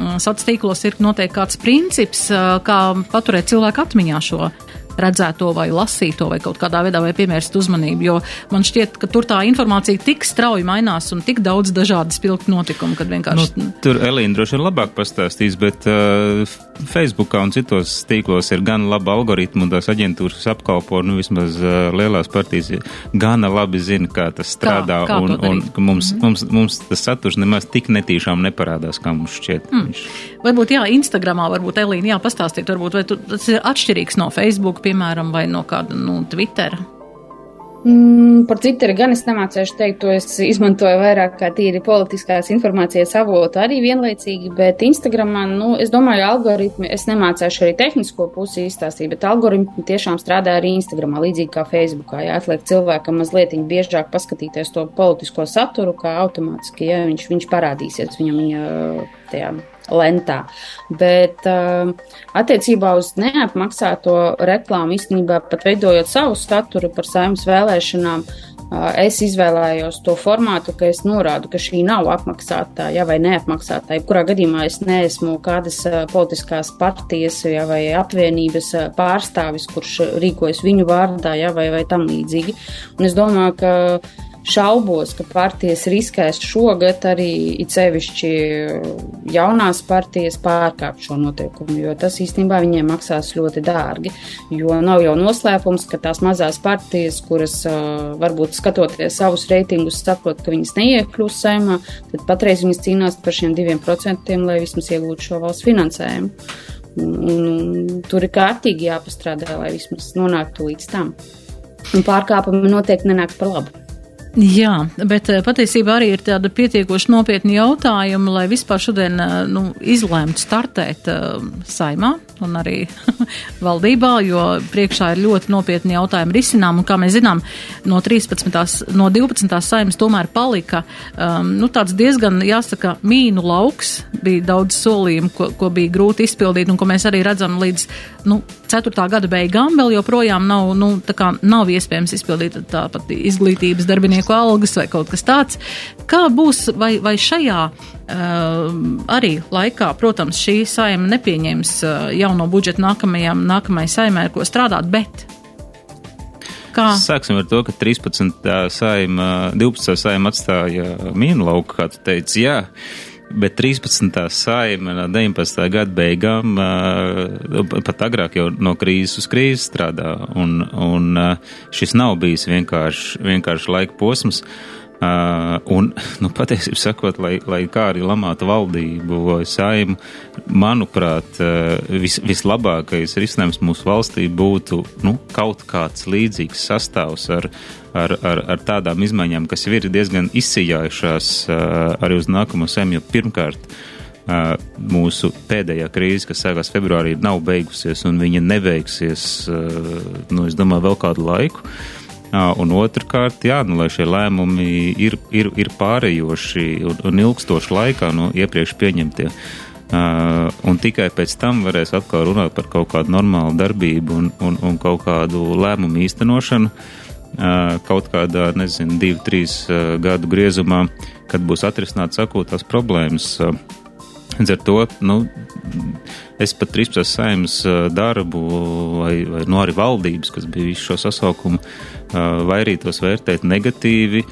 sociālos tīklos ir noteikti kāds princips, kā paturēt cilvēku atmiņā šo redzēto vai lasīto vai kaut kādā veidā vai pievērst uzmanību, jo man šķiet, ka tur tā informācija tik strauji mainās un tik daudz dažādi spilgti notikumi, kad vienkārši. Nu,
tur Elīna droši vien labāk pastāstīs, bet uh, Facebookā un citos tīklos ir gan laba algoritma un tās aģentūras, apkalpo, nu, vismaz uh, lielās partijas, gana labi zina, kā tas strādā kā, kā un, un, mums, mm -hmm. mums, mums tas saturs nemaz tik netīšām neparādās, kā mums šķiet. Mm.
Varbūt, jā, Instagramā, varbūt Elīna, jā, pastāstīt, varbūt, tu, tas ir atšķirīgs no Facebook piemēram, vai no kāda nu, Twitter?
Mm, par Twitteru gan es nemācīšu teikt, to es izmantoju vairāk kā tīri politiskās informācijas avotu arī vienlaicīgi, bet Instagramā, nu, es domāju, algoritmi, es nemācīšu arī tehnisko pusi izstāstīt, bet algoritmi tiešām strādā arī Instagramā, līdzīgi kā Facebookā. Jā, atliek cilvēkam mazliet biežāk paskatīties to politisko saturu, kā automātiski, ja viņš, viņš parādīsies viņam viņa tajā lentā. Bet uh, attiecībā uz neapmaksāto reklāmu īstenībā pat veidojot savu staturu par saimnes vēlēšanām, uh, es izvēlējos to formātu, ka es norādu, ka šī nav apmaksātā ja, vai neapmaksātā. Jebkurā gadījumā es neesmu kādas uh, politiskās partijas ja, vai apvienības uh, pārstāvis, kurš rīkojas viņu vārdā ja, vai, vai tam līdzīgi. Un es domāju, ka šaubos, ka partijas riskēs šogad arī it sevišķi jaunās partijas pārkāpt šo noteikumu, jo tas īstenībā viņiem maksās ļoti dārgi. Jo nav jau noslēpums, ka tās mazās partijas, kuras uh, varbūt skatoties savus reitingus, saprot, ka viņas neiekļūs saimā, tad patreiz viņas cīnās par šiem diviem procentiem, lai vismaz iegūtu šo valsts finansējumu. Un, un, tur ir kārtīgi jāpastrādā, lai vismaz nonāktu līdz tam. Un pārkāpumi noteikti nenāks par labu.
Jā, bet eh, patiesībā arī ir tāda pietiekoši nopietna jautājuma, lai vispār šodien eh, nu, izlēmtu startēt uh, saimā un arī valdībā, jo priekšā ir ļoti nopietni jautājumi risinām, un kā mēs zinām, no 13. no 12. saimas tomēr palika um, nu, tāds diezgan, jāsaka, mīnu lauks, bija daudz solījumu, ko, ko bija grūti izpildīt, un ko mēs arī redzam līdz nu, 4. gada beigām vēl joprojām nav, nu, kā, nav iespējams izpildīt tāpat izglītības darbinieku darbinieku algas vai kaut kas tāds. Kā būs, vai, vai šajā uh, arī laikā, protams, šī saima nepieņems uh, jauno budžetu nākamajam, nākamajai saimai, ar ko strādāt, bet
Kā? Sāksim ar to, ka 13. saima, 12. saima atstāja mīnu lauku, kā tu teici, jā. Bet 13. saima no 19. gada beigām, pat agrāk jau no krīzes uz krīzi strādā, un, un šis nav bijis vienkārši, vienkārši laika posms. Uh, un, nu, patiesībā sakot, lai, lai kā arī lamātu valdību vai saimu, manuprāt, uh, vis, vislabākais risinājums mūsu valstī būtu nu, kaut kāds līdzīgs sastāvs ar, ar, ar, ar tādām izmaiņām, kas ir diezgan izsijājušās uh, arī uz nākamo saimu, jo pirmkārt, Uh, mūsu pēdējā krīze, kas sākās februārī, nav beigusies, un viņa nebeigsies, uh, nu, es domāju, vēl kādu laiku. Uh, Un otrkārt, jā, nu, lai šie lēmumi ir, ir, ir pārējoši un, un ilgstoši laikā no iepriekš pieņemtie. Uh, un tikai pēc tam varēs atkal runāt par kaut kādu normālu darbību un, un, un kaut kādu lēmumu īstenošanu uh, kaut kādā, nezinu, divu, trīs uh, gadu griezumā, kad būs atrisināts akūtās problēmas. Uh, Līdz ar to nu, es pat 13. saimnes darbu, vai, vai nu arī valdības, kas bija visu šo sasaukumu, vairītos vērtēt negatīvi,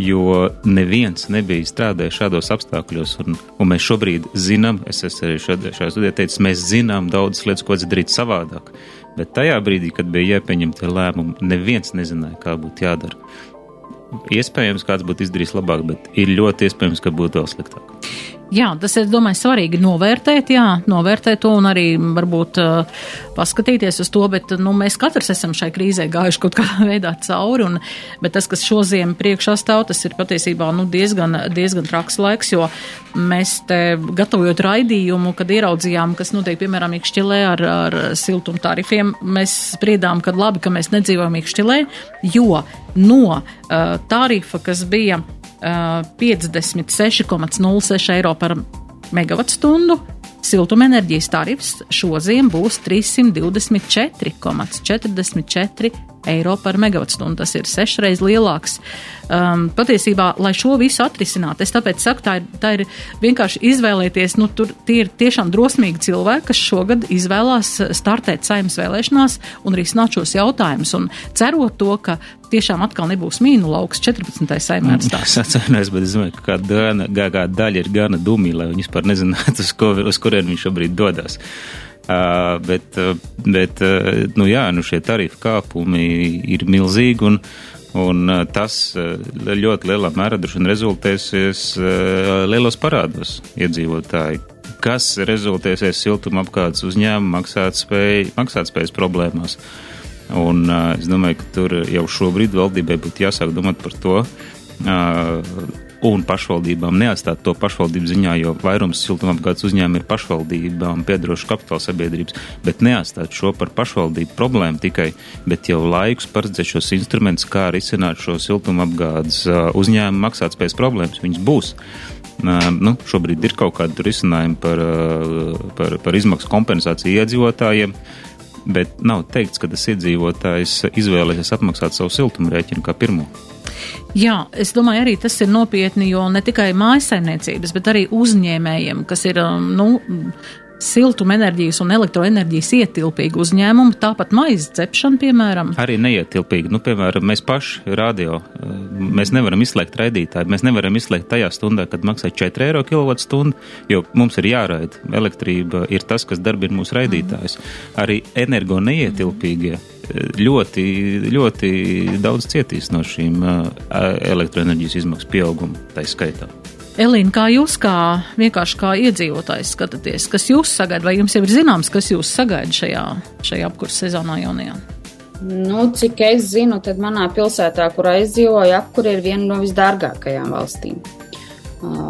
jo neviens nebija strādājis šādos apstākļos. Un, un mēs šobrīd zinām, es arī šajā studijā teicu, mēs zinām daudzas lietas, ko darīt savādāk. Bet tajā brīdī, kad bija jāpieņem tie lēmumi, neviens nezināja, kā būtu jādara. Iespējams, kāds būtu izdarījis labāk, bet ir ļoti iespējams, ka būtu vēl sliktāk.
Jā, tas ir, domāju, svarīgi novērtēt, jā, novērtēt to un arī varbūt uh, paskatīties uz to, bet, nu, mēs katrs esam šai krīzē gājuši kaut kādā veidā cauri, un, bet tas, kas šo ziemu priekšā stāv, tas ir patiesībā, nu, diezgan, diezgan traks laiks, jo mēs te gatavojot raidījumu, kad ieraudzījām, kas notiek, piemēram, Ikšķilē ar, ar siltumu tarifiem, mēs spriedām, ka labi, ka mēs nedzīvojam Ikšķilē, jo no uh, tarifa, kas bija 56,06 eiro par megavatstundu. Siltumenerģijas tarifs šodien būs 324,44 eiro par megavatstundu. Tas ir sešreiz lielāks. Um, patiesībā, lai šo visu atrisinātu, es tāpēc saku, tā ir, tā ir vienkārši izvēlēties, nu, tur tie ir tiešām drosmīgi cilvēki, kas šogad izvēlās startēt saimnes vēlēšanās un risināt šos jautājumus. Un cerot to, ka tiešām atkal nebūs mīnu lauks 14. saimē.
Es atceros, bet es domāju, ka kāda, kāda daļa ir gana dumja, lai viņi vispār nezinātu, uz, ko, uz kurien viņš šobrīd dodas. Uh, bet, uh, bet uh, nu jā, nu šie tarifu kāpumi ir milzīgi un, un tas ļoti lielā mērā droši vien rezultēsies lielos parādos iedzīvotāji, kas rezultēsies siltuma apkārtas uzņēmuma maksātspējas maksāt problēmās. Un es domāju, ka tur jau šobrīd valdībai būtu jāsāk domāt par to, un pašvaldībām neatstāt to pašvaldību ziņā, jo vairums siltumapgādes uzņēmumu ir pašvaldībām piedarošu kapitāla sabiedrības, bet neatstāt šo par pašvaldību problēmu tikai, bet jau laikus paredzēt šos instrumentus, kā risināt šo siltumapgādes uzņēmumu maksātspējas problēmas. Viņas būs. Nu, šobrīd ir kaut kāda risinājuma par, par, par izmaksu kompensāciju iedzīvotājiem, bet nav teikts, ka tas iedzīvotājs izvēlēsies apmaksāt savu siltumrēķinu kā pirmo.
Jā, es domāju, arī tas ir nopietni, jo ne tikai mājasaimniecības, bet arī uzņēmējiem, kas ir, um, nu, siltumenerģijas un elektroenerģijas ietilpīgi uzņēmumi, tāpat maizes cepšana, piemēram.
Arī neietilpīgi. Nu, piemēram, mēs paši radio, eh, mēs nevaram izslēgt raidītāju, mēs nevaram izslēgt tajā stundā, kad maksā 4 eiro kWh, jo mums ir jāraida. Elektrība ir tas, kas darbina mūsu raidītājus. Mm. Arī energo neietilpīgie eh, ļoti, ļoti daudz cietīs no šīm elektroenerģijas izmaksu pieauguma, tā skaitā.
Elīna, kā jūs kā vienkārši kā iedzīvotājs skatāties, kas jūs sagaida, vai jums jau ir zināms, kas jūs sagaida šajā, šajā apkursa sezonā jaunajā?
Nu, cik es zinu, tad manā pilsētā, kurā es dzīvoju, apkura ir viena no visdārgākajām valstīm.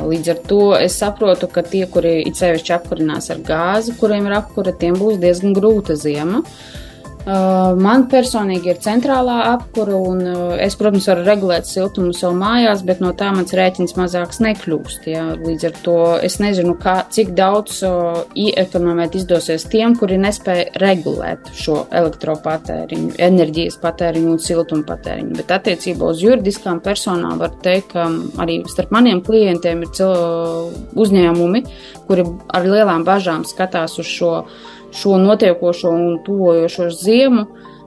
Līdz ar to es saprotu, ka tie, kuri it sevišķi apkurinās ar gāzi, kuriem ir apkura, tiem būs diezgan grūta ziema. Uh, man personīgi ir centrālā apkura, un uh, es, protams, varu regulēt siltumu sev mājās, bet no tā mans rēķins mazāks nekļūst. Ja? Līdz ar to es nezinu, kā, cik daudz uh, iekonomēt izdosies tiem, kuri nespēja regulēt šo elektropatēriņu, enerģijas patēriņu un siltumu patēriņu. Bet attiecībā uz juridiskām personām var teikt, ka arī starp maniem klientiem ir uzņēmumi, kuri ar lielām bažām skatās uz šo šo notiekošo un tuvojošo ziemu,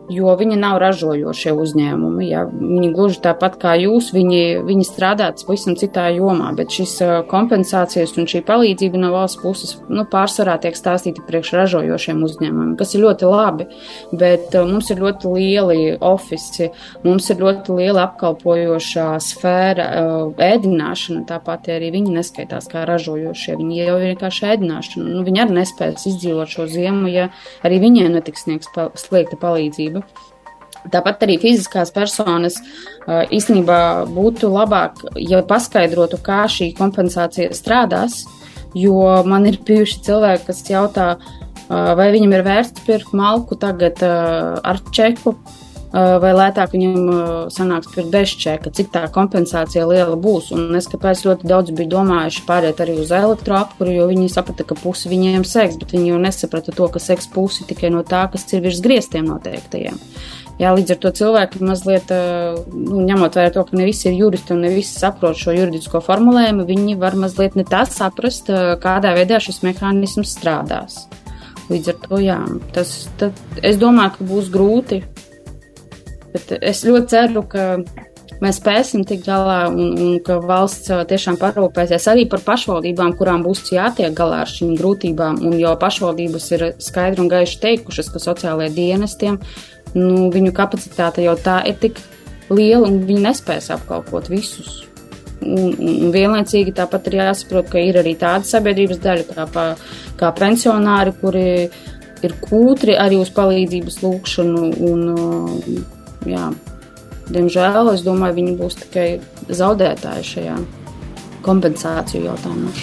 jo viņi nav ražojošie uzņēmumi. Ja? Viņi gluži tāpat kā jūs, viņi, viņi strādā pavisam citā jomā, bet šis kompensācijas un šī palīdzība no valsts puses nu, pārsvarā tiek stāstīta priekš ražojošiem uzņēmumiem, kas ir ļoti labi, bet mums ir ļoti lieli ofici, mums ir ļoti liela apkalpojošā sfēra, ēdināšana, tāpat arī viņi neskaitās kā ražojošie, viņi jau ir vienkārši ēdināšana. Nu, viņi arī nespēs izdzīvot šo ziemu, ja arī viņiem netiks sniegta palīdzība palīdzību. Tāpat arī fiziskās personas īstenībā būtu labāk, ja paskaidrotu, kā šī kompensācija strādās, jo man ir bijuši cilvēki, kas jautā, vai viņam ir vērts pirkt malku tagad ar čeku, vai lētāk viņam sanāks pirkt bez čeka, cik tā kompensācija liela būs. Un es kāpēc ļoti daudz biju domājuši pāriet arī uz elektroapkuru, jo viņi saprata, ka pusi viņiem seks, bet viņi jau nesaprata to, ka seks pusi tikai no tā, kas ir virs griestiem noteiktajiem. Jā, līdz ar to cilvēki mazliet, nu, ņemot vērā to, ka ne visi ir juristi un ne visi saprot šo juridisko formulējumu, viņi var mazliet ne tā saprast, kādā veidā šis mehānisms strādās. Līdz ar to, jā, tas, tad, es domāju, ka būs grūti Bet es ļoti ceru, ka mēs spēsim tikt galā un, un ka valsts tiešām parūpēsies arī par pašvaldībām, kurām būs jātiek galā ar šīm grūtībām. Un jo pašvaldības ir skaidri un gaiši teikušas, ka sociālajiem dienestiem nu, viņu kapacitāte jau tā ir tik liela un viņi nespēs apkalpot visus. Un, un vienlaicīgi tāpat ir jāsaprot, ka ir arī tāda sabiedrības daļa kā, pa, kā pensionāri, kuri ir kūtri arī uz palīdzības lūgšanu. Un, jā, diemžēl es domāju, viņi būs tikai zaudētāji šajā kompensāciju jautājumā.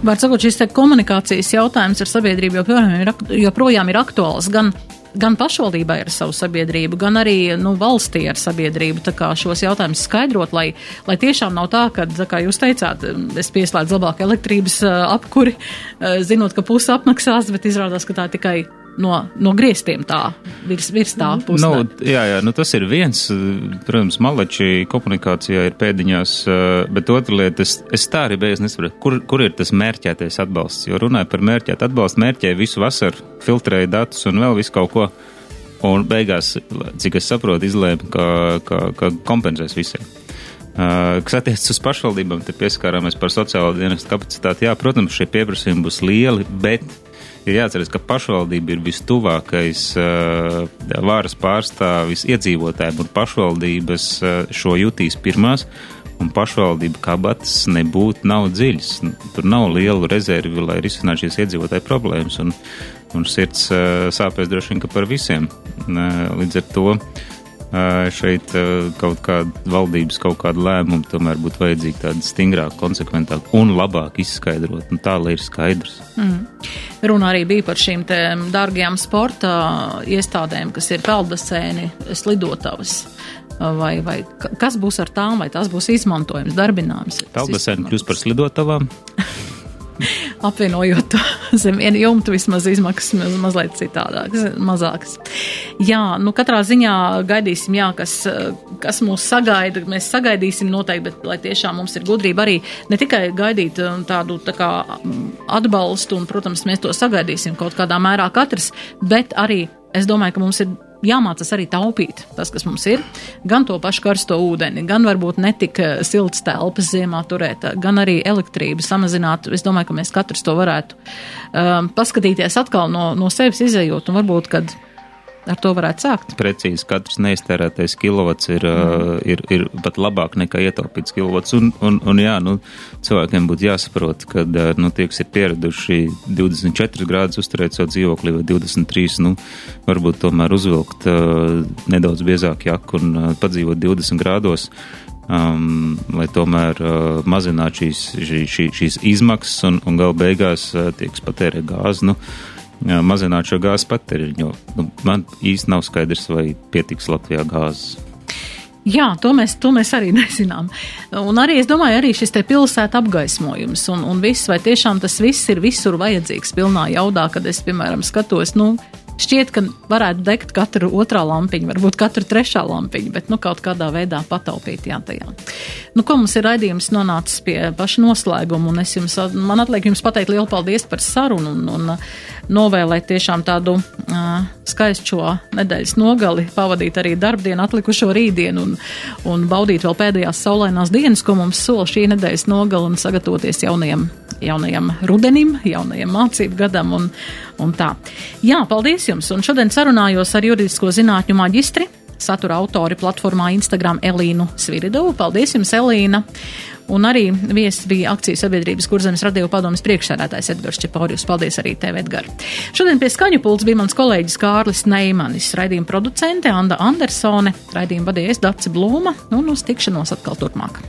Var sakot, šis komunikācijas jautājums ar sabiedrību joprojām ir, joprojām ir aktuāls gan gan pašvaldībai ar savu sabiedrību, gan arī nu, valstī ar sabiedrību. Tā kā šos jautājumus skaidrot, lai, lai tiešām nav tā, ka, kā jūs teicāt, es pieslēdzu labāk elektrības apkuri, zinot, ka puse apmaksās, bet izrādās, ka tā tikai no, no griestiem tā, virs, virs tā puses.
Nu, jā, jā, nu tas ir viens, protams, maleči komunikācijā ir pēdiņās, bet otra lieta, es, es tā arī beigas nesaprotu, kur, kur ir tas mērķētais atbalsts, jo runāja par mērķētu atbalstu, mērķēja visu vasaru, filtrēja datus un vēl visu kaut ko. Un beigās, cik es saprotu, izlēma, ka, ka, ka kompensēs visiem. Uh, kas attiecas uz pašvaldībām, te pieskārāmies par sociālo dienestu kapacitāti. Jā, protams, šie pieprasījumi būs lieli, bet ir jāatcerās, ka pašvaldība ir vistuvākais uh, varas pārstāvis iedzīvotājiem, un pašvaldības uh, šo jutīs pirmās. Un pašvaldība kabatas nebūtu nav dziļas. Tur nav lielu rezervi, lai risinātu šīs iedzīvotāju problēmas. Un, un sirds uh, sāpēs droši vien, par visiem. Līdz ar to šeit kaut kāda valdības kaut kāda lēmuma tomēr būtu vajadzīga tāda stingrāka, konsekventāka un labāk izskaidrot, nu tā, lai ir skaidrs. Mm.
Runa arī bija par šīm dārgajām sporta iestādēm, kas ir peldbasēni, slidotavas. Vai, vai kas būs ar tām, vai tas būs izmantojams, darbināms?
Peldbasēni kļūst par slidotavām.
apvienojot zem viena jumta, vismaz izmaksas maz, mazliet citādākas, mazākas. Jā, nu katrā ziņā gaidīsim, jā, kas, kas mūs sagaida. Mēs sagaidīsim noteikti, bet lai tiešām mums ir gudrība arī ne tikai gaidīt um, tādu tā kā atbalstu, un, protams, mēs to sagaidīsim kaut kādā mērā katrs, bet arī es domāju, ka mums ir jāmācās arī taupīt tas, kas mums ir, gan to pašu karsto ūdeni, gan varbūt netik eh, siltas telpas ziemā turēt, gan arī elektrību samazināt. Es domāju, ka mēs katrs to varētu um, paskatīties atkal no, no sevis izējot un varbūt, kad ar to varētu sākt.
Precīzi, katrs neiztērētais kilovats ir, mm. ir, ir pat labāk nekā ietaupīts kilovats. Un, un, un jā, nu, cilvēkiem būtu jāsaprot, ka nu, tie, kas ir pieraduši 24 grādus uzturēt savu dzīvokli vai 23, nu, varbūt tomēr uzvilkt uh, nedaudz biezāku jaku un uh, padzīvot 20 grādos. Um, lai tomēr uh, mazinātu šīs, šī, šī, šīs izmaksas un, un gal beigās uh, tiek patērē gāzi. Nu, uh, mazināt šo gāzes patēriņu, nu, man īsti nav skaidrs, vai pietiks Latvijā gāzes.
Jā, to mēs, to mēs arī nezinām. Un arī es domāju, arī šis te pilsēta apgaismojums un, un viss, vai tiešām tas viss ir visur vajadzīgs pilnā jaudā, kad es, piemēram, skatos, nu, Šķiet, ka varētu degt katru otrā lampiņu, varbūt katru trešā lampiņu, bet nu, kaut kādā veidā pataupīt jā, tajā. Nu, ko mums ir raidījums nonācis pie paša noslēguma, un es jums, man atliek jums pateikt lielu paldies par sarunu. Un, un, novēlēt tiešām tādu uh, skaistu šo nedēļas nogali, pavadīt arī darbdienu, atlikušo rītdienu un, un baudīt vēl pēdējās saulainās dienas, ko mums sola šī nedēļas nogali un sagatavoties jaunajam, jaunajam rudenim, jaunajam mācību gadam un, un tā. Jā, paldies jums! Un šodien sarunājos ar juridisko zinātņu maģistri satura autori platformā Instagram Elīnu Sviridovu. Paldies jums, Elīna! Un arī viesis bija akcijas sabiedrības kurzemes radio padomas priekšsēdētājs Edgars Čepaurjus. Paldies arī tev, Edgar. Šodien pie skaņu pults bija mans kolēģis Kārlis Neimanis, raidījuma producente Anda Andersone, raidījuma vadījies Daci Blūma un uz tikšanos atkal turpmāk.